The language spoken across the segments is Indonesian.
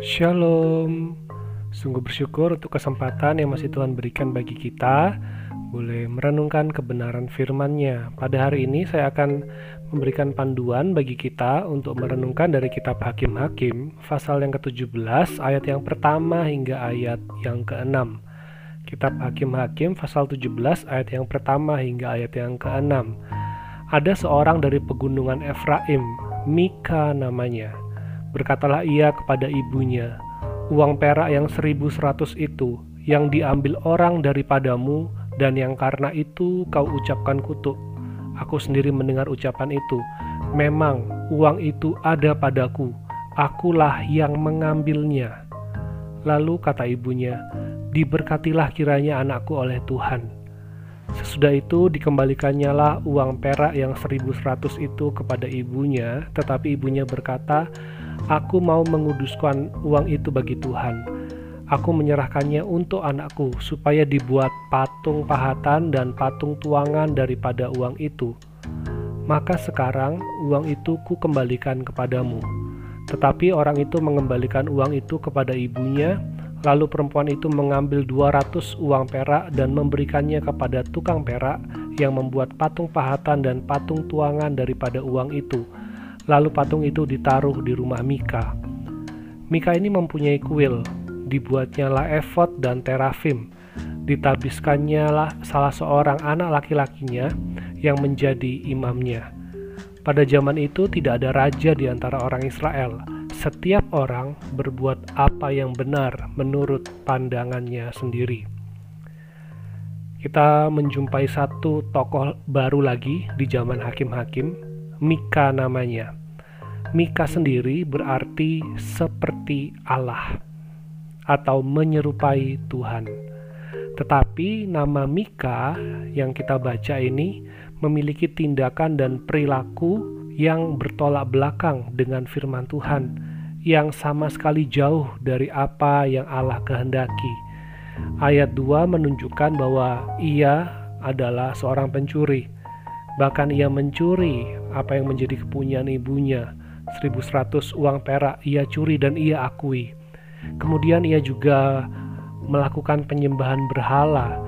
Shalom. Sungguh bersyukur untuk kesempatan yang masih Tuhan berikan bagi kita boleh merenungkan kebenaran firman-Nya. Pada hari ini saya akan memberikan panduan bagi kita untuk merenungkan dari kitab Hakim-Hakim pasal yang ke-17 ayat yang pertama hingga ayat yang ke-6. Kitab Hakim-Hakim pasal 17 ayat yang pertama hingga ayat yang ke-6. Ada seorang dari pegunungan Efraim, Mika namanya. Berkatalah ia kepada ibunya, uang perak yang seribu seratus itu yang diambil orang daripadamu dan yang karena itu kau ucapkan kutuk. Aku sendiri mendengar ucapan itu. Memang uang itu ada padaku, akulah yang mengambilnya. Lalu kata ibunya, diberkatilah kiranya anakku oleh Tuhan. Sesudah itu dikembalikannya lah uang perak yang 1100 itu kepada ibunya, tetapi ibunya berkata, Aku mau menguduskan uang itu bagi Tuhan Aku menyerahkannya untuk anakku supaya dibuat patung pahatan dan patung tuangan daripada uang itu. Maka sekarang uang itu ku kembalikan kepadamu. Tetapi orang itu mengembalikan uang itu kepada ibunya, lalu perempuan itu mengambil 200 uang perak dan memberikannya kepada tukang perak yang membuat patung pahatan dan patung tuangan daripada uang itu. Lalu patung itu ditaruh di rumah Mika. Mika ini mempunyai kuil, dibuatnya lah efod dan terafim. Ditabiskannya lah salah seorang anak laki-lakinya yang menjadi imamnya. Pada zaman itu tidak ada raja di antara orang Israel. Setiap orang berbuat apa yang benar menurut pandangannya sendiri. Kita menjumpai satu tokoh baru lagi di zaman hakim-hakim, Mika namanya. Mika sendiri berarti seperti Allah atau menyerupai Tuhan. Tetapi nama Mika yang kita baca ini memiliki tindakan dan perilaku yang bertolak belakang dengan firman Tuhan, yang sama sekali jauh dari apa yang Allah kehendaki. Ayat 2 menunjukkan bahwa ia adalah seorang pencuri. Bahkan ia mencuri apa yang menjadi kepunyaan ibunya. 1100 uang perak ia curi dan ia akui. Kemudian ia juga melakukan penyembahan berhala.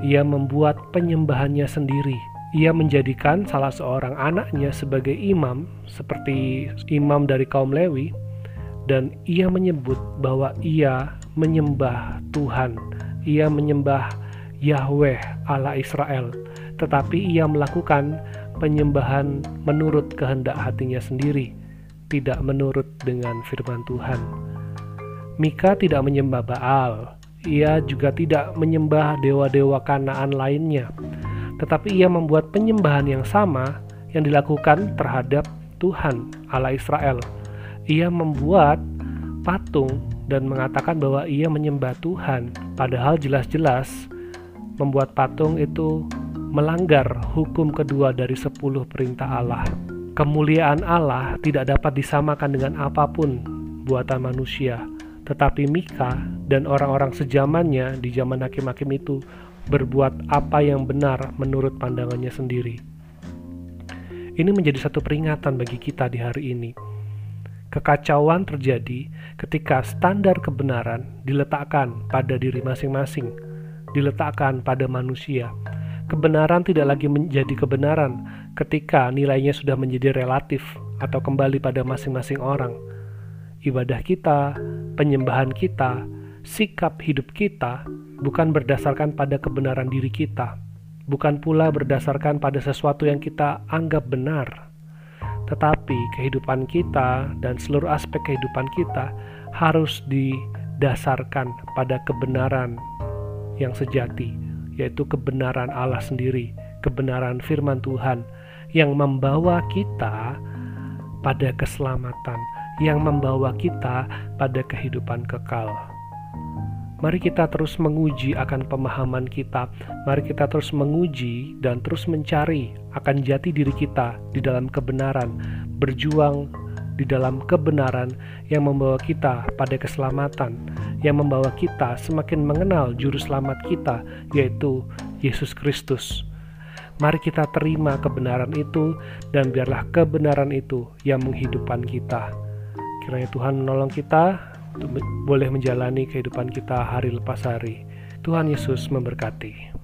Ia membuat penyembahannya sendiri. Ia menjadikan salah seorang anaknya sebagai imam, seperti imam dari kaum Lewi, dan ia menyebut bahwa ia menyembah Tuhan. Ia menyembah Yahweh Allah Israel, tetapi ia melakukan penyembahan menurut kehendak hatinya sendiri, tidak menurut dengan firman Tuhan. Mika tidak menyembah Baal. Ia juga tidak menyembah dewa-dewa Kanaan lainnya. Tetapi ia membuat penyembahan yang sama yang dilakukan terhadap Tuhan Allah Israel. Ia membuat patung dan mengatakan bahwa ia menyembah Tuhan, padahal jelas-jelas membuat patung itu melanggar hukum kedua dari sepuluh perintah Allah. Kemuliaan Allah tidak dapat disamakan dengan apa pun buatan manusia. Tetapi Mika dan orang-orang sejamannya di zaman hakim-hakim itu berbuat apa yang benar menurut pandangannya sendiri. Ini menjadi satu peringatan bagi kita di hari ini. Kekacauan terjadi ketika standar kebenaran diletakkan pada diri masing-masing, diletakkan pada manusia. Kebenaran tidak lagi menjadi kebenaran ketika nilainya sudah menjadi relatif atau kembali pada masing-masing orang ibadah kita, penyembahan kita, sikap hidup kita bukan berdasarkan pada kebenaran diri kita, bukan pula berdasarkan pada sesuatu yang kita anggap benar, tetapi kehidupan kita dan seluruh aspek kehidupan kita harus didasarkan pada kebenaran yang sejati, yaitu kebenaran Allah sendiri, kebenaran firman Tuhan yang membawa kita pada keselamatan yang membawa kita pada kehidupan kekal. Mari kita terus menguji akan pemahaman kita. Mari kita terus menguji dan terus mencari akan jati diri kita di dalam kebenaran, berjuang di dalam kebenaran yang membawa kita pada keselamatan, yang membawa kita semakin mengenal juru selamat kita, yaitu Yesus Kristus. Mari kita terima kebenaran itu, dan biarlah kebenaran itu yang menghidupkan kita. Kiranya Tuhan menolong kita boleh menjalani kehidupan kita hari lepas hari. Tuhan Yesus memberkati.